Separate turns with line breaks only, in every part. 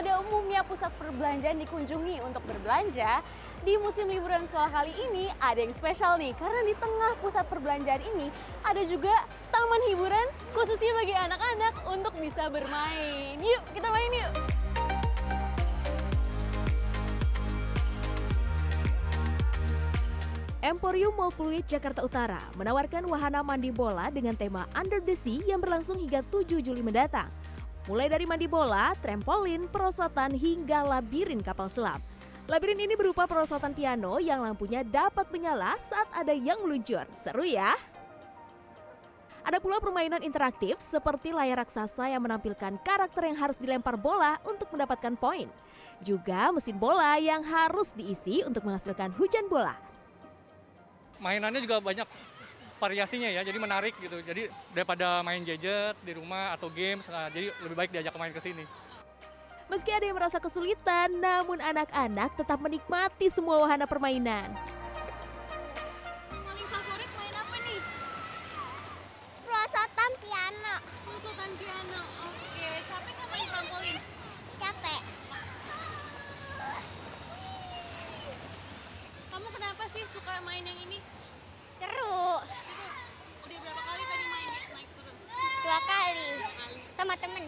Pada umumnya pusat perbelanjaan dikunjungi untuk berbelanja, di musim liburan sekolah kali ini ada yang spesial nih karena di tengah pusat perbelanjaan ini ada juga taman hiburan khususnya bagi anak-anak untuk bisa bermain. Yuk, kita main yuk.
Emporium Mall Pluit Jakarta Utara menawarkan wahana mandi bola dengan tema Under the Sea yang berlangsung hingga 7 Juli mendatang. Mulai dari mandi bola, trampolin, perosotan hingga labirin kapal selam. Labirin ini berupa perosotan piano yang lampunya dapat menyala saat ada yang meluncur. Seru ya? Ada pula permainan interaktif seperti layar raksasa yang menampilkan karakter yang harus dilempar bola untuk mendapatkan poin. Juga mesin bola yang harus diisi untuk menghasilkan hujan bola
mainannya juga banyak variasinya ya, jadi menarik gitu. Jadi daripada main gadget di rumah atau games, nah, jadi lebih baik diajak main ke sini.
Meski ada yang merasa kesulitan, namun anak-anak tetap menikmati semua wahana permainan.
Paling favorit main apa nih?
Perosotan piano.
Perosotan piano. Oke, capek nggak main trampolin?
Capek.
Kamu kenapa sih suka main yang ini?
Seru.
Udah berapa kali tadi main naik turun?
Dua kali.
Dua kali.
Sama temen.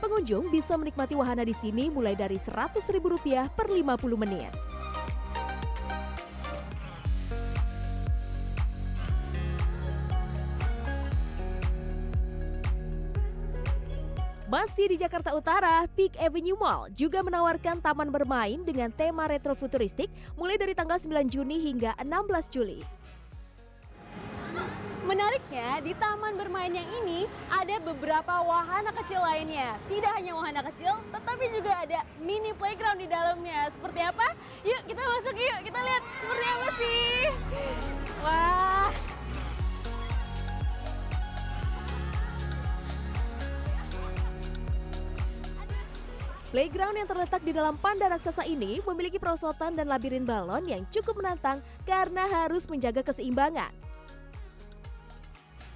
Pengunjung bisa menikmati wahana di sini mulai dari Rp100.000 per 50 menit. Masih di Jakarta Utara, Peak Avenue Mall juga menawarkan taman bermain dengan tema retrofuturistik mulai dari tanggal 9 Juni hingga 16 Juli.
Menariknya, di taman bermain yang ini ada beberapa wahana kecil lainnya. Tidak hanya wahana kecil, tetapi juga ada mini playground di dalamnya. Seperti apa? Yuk kita masuk yuk, kita lihat seperti
Playground yang terletak di dalam panda raksasa ini memiliki perosotan dan labirin balon yang cukup menantang karena harus menjaga keseimbangan.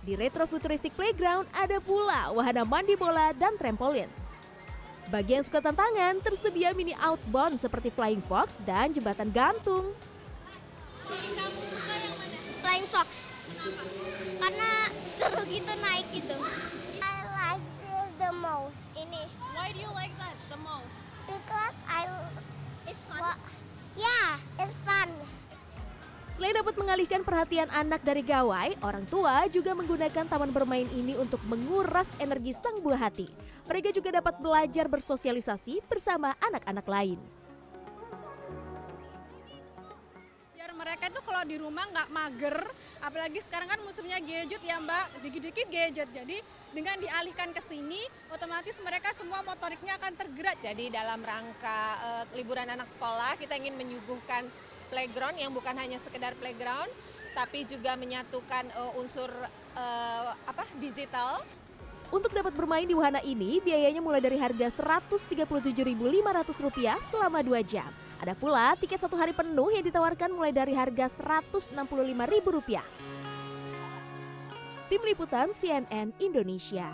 Di Retrofuturistic Playground ada pula wahana mandi bola dan trampolin. Bagi yang suka tantangan, tersedia mini outbound seperti Flying Fox dan jembatan gantung.
Flying Fox. Karena seru gitu naik gitu. I like this the most. Ini.
why do you like that the most?
Because I... It's fun. Yeah, it's fun.
Selain dapat mengalihkan perhatian anak dari gawai, orang tua juga menggunakan taman bermain ini untuk menguras energi sang buah hati. Mereka juga dapat belajar bersosialisasi bersama anak-anak lain.
Kalau di rumah nggak mager apalagi sekarang kan musimnya gadget ya mbak. Dikit-dikit gadget. Jadi dengan dialihkan ke sini otomatis mereka semua motoriknya akan tergerak.
Jadi dalam rangka eh, liburan anak sekolah kita ingin menyuguhkan playground yang bukan hanya sekedar playground tapi juga menyatukan eh, unsur eh, apa digital
Untuk dapat bermain di wahana ini, biayanya mulai dari harga Rp137.500 selama 2 jam. Ada pula tiket satu hari penuh yang ditawarkan mulai dari harga Rp165.000. Tim Liputan CNN Indonesia.